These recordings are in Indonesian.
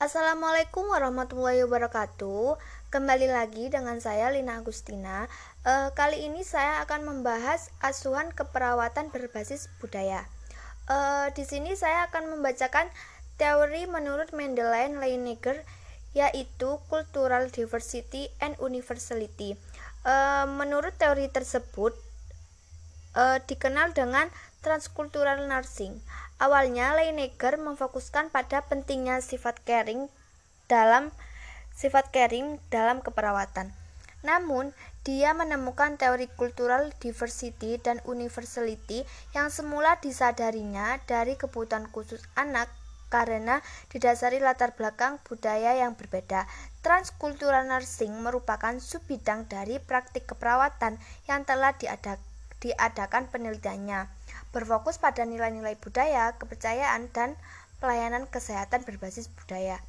Assalamualaikum warahmatullahi wabarakatuh. Kembali lagi dengan saya Lina Agustina. Uh, kali ini saya akan membahas asuhan keperawatan berbasis budaya. Uh, di sini saya akan membacakan teori menurut Mendelein Leineger yaitu Cultural Diversity and Universality. Uh, menurut teori tersebut uh, dikenal dengan transkultural nursing. Awalnya Leineger memfokuskan pada pentingnya sifat caring dalam sifat caring dalam keperawatan. Namun, dia menemukan teori kultural diversity dan universality yang semula disadarinya dari kebutuhan khusus anak karena didasari latar belakang budaya yang berbeda. Transkultural nursing merupakan subbidang dari praktik keperawatan yang telah diadakan penelitiannya berfokus pada nilai-nilai budaya, kepercayaan, dan pelayanan kesehatan berbasis budaya.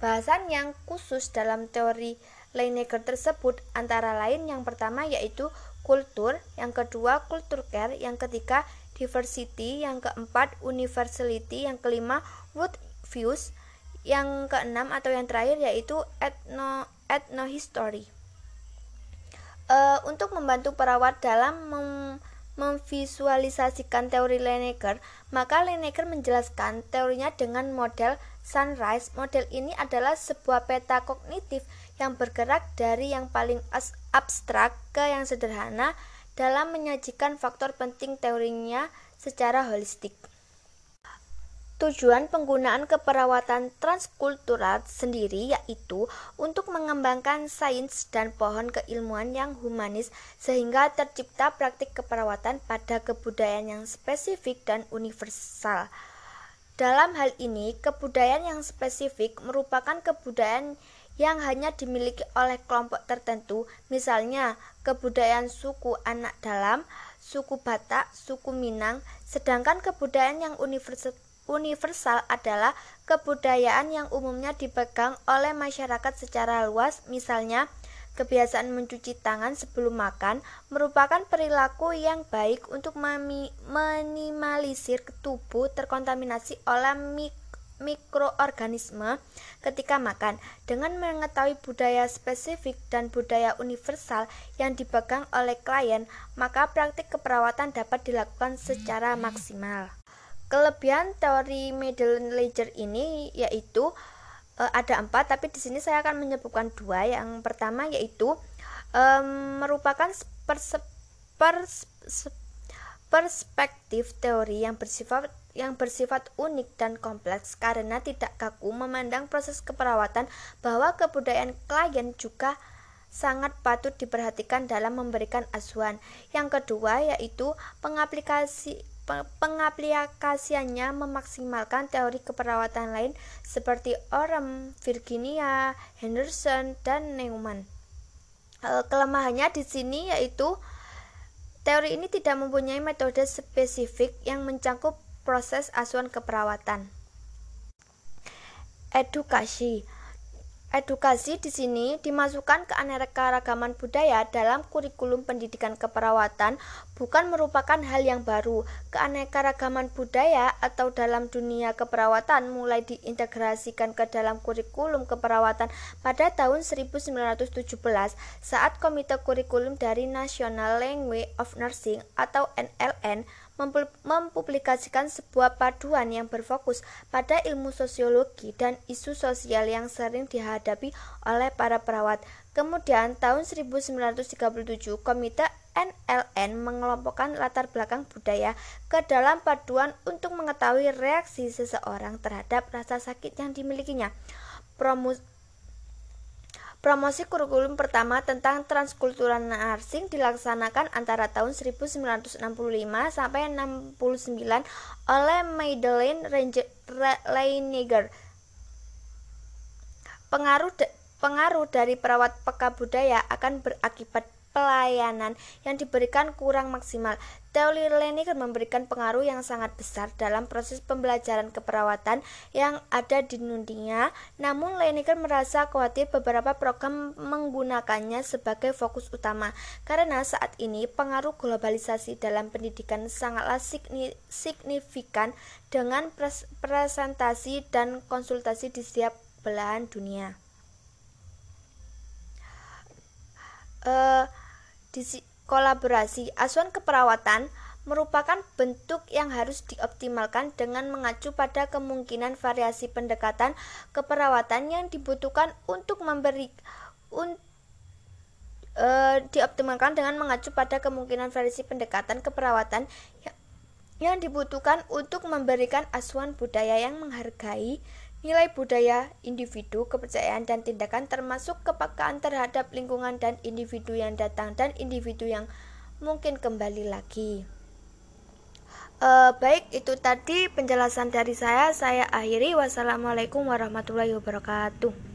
Bahasan yang khusus dalam teori Leineger tersebut antara lain yang pertama yaitu kultur, yang kedua kultur care, yang ketiga diversity, yang keempat universality, yang kelima world views, yang keenam atau yang terakhir yaitu ethno ethnohistory. Uh, untuk membantu perawat dalam mem memvisualisasikan teori Lineker, maka Lineker menjelaskan teorinya dengan model sunrise. Model ini adalah sebuah peta kognitif yang bergerak dari yang paling abstrak ke yang sederhana dalam menyajikan faktor penting teorinya secara holistik. Tujuan penggunaan keperawatan transkultural sendiri yaitu untuk mengembangkan sains dan pohon keilmuan yang humanis sehingga tercipta praktik keperawatan pada kebudayaan yang spesifik dan universal. Dalam hal ini, kebudayaan yang spesifik merupakan kebudayaan yang hanya dimiliki oleh kelompok tertentu, misalnya kebudayaan suku anak dalam, suku Batak, suku Minang, sedangkan kebudayaan yang universal universal adalah kebudayaan yang umumnya dipegang oleh masyarakat secara luas, misalnya kebiasaan mencuci tangan sebelum makan merupakan perilaku yang baik untuk meminimalisir tubuh terkontaminasi oleh mik mikroorganisme ketika makan. Dengan mengetahui budaya spesifik dan budaya universal yang dipegang oleh klien, maka praktik keperawatan dapat dilakukan secara maksimal. Kelebihan teori Middle Ledger ini yaitu e, ada empat, tapi di sini saya akan menyebutkan dua. Yang pertama yaitu e, merupakan pers pers perspektif teori yang bersifat yang bersifat unik dan kompleks karena tidak kaku memandang proses keperawatan bahwa kebudayaan klien juga sangat patut diperhatikan dalam memberikan asuhan. Yang kedua yaitu pengaplikasi pengaplikasiannya memaksimalkan teori keperawatan lain seperti Orem, Virginia, Henderson, dan Neumann. E, kelemahannya di sini yaitu teori ini tidak mempunyai metode spesifik yang mencakup proses asuhan keperawatan. Edukasi Edukasi di sini dimasukkan ke keanekaragaman budaya dalam kurikulum pendidikan keperawatan bukan merupakan hal yang baru. Keanekaragaman budaya atau dalam dunia keperawatan mulai diintegrasikan ke dalam kurikulum keperawatan pada tahun 1917 saat Komite Kurikulum dari National Language of Nursing atau NLN mempublikasikan sebuah paduan yang berfokus pada ilmu sosiologi dan isu sosial yang sering dihadapi oleh para perawat. Kemudian tahun 1937 Komite NLN mengelompokkan latar belakang budaya ke dalam paduan untuk mengetahui reaksi seseorang terhadap rasa sakit yang dimilikinya. Promosi kurikulum pertama tentang transkultural nursing dilaksanakan antara tahun 1965 sampai 69 oleh Madeleine Leiniger. Pengaruh pengaruh dari perawat peka budaya akan berakibat pelayanan yang diberikan kurang maksimal. Teori Leniker memberikan pengaruh yang sangat besar dalam proses pembelajaran keperawatan yang ada di dunia. Namun Leniker merasa khawatir beberapa program menggunakannya sebagai fokus utama karena saat ini pengaruh globalisasi dalam pendidikan sangatlah signifikan dengan presentasi dan konsultasi di setiap belahan dunia. Uh, kolaborasi asuhan keperawatan merupakan bentuk yang harus dioptimalkan dengan mengacu pada kemungkinan variasi pendekatan keperawatan yang dibutuhkan untuk memberi un, e, dioptimalkan dengan mengacu pada kemungkinan variasi pendekatan keperawatan yang, yang dibutuhkan untuk memberikan asuhan budaya yang menghargai nilai budaya individu, kepercayaan dan tindakan termasuk kepekaan terhadap lingkungan dan individu yang datang dan individu yang mungkin kembali lagi. Uh, baik, itu tadi penjelasan dari saya. Saya akhiri. Wassalamualaikum warahmatullahi wabarakatuh.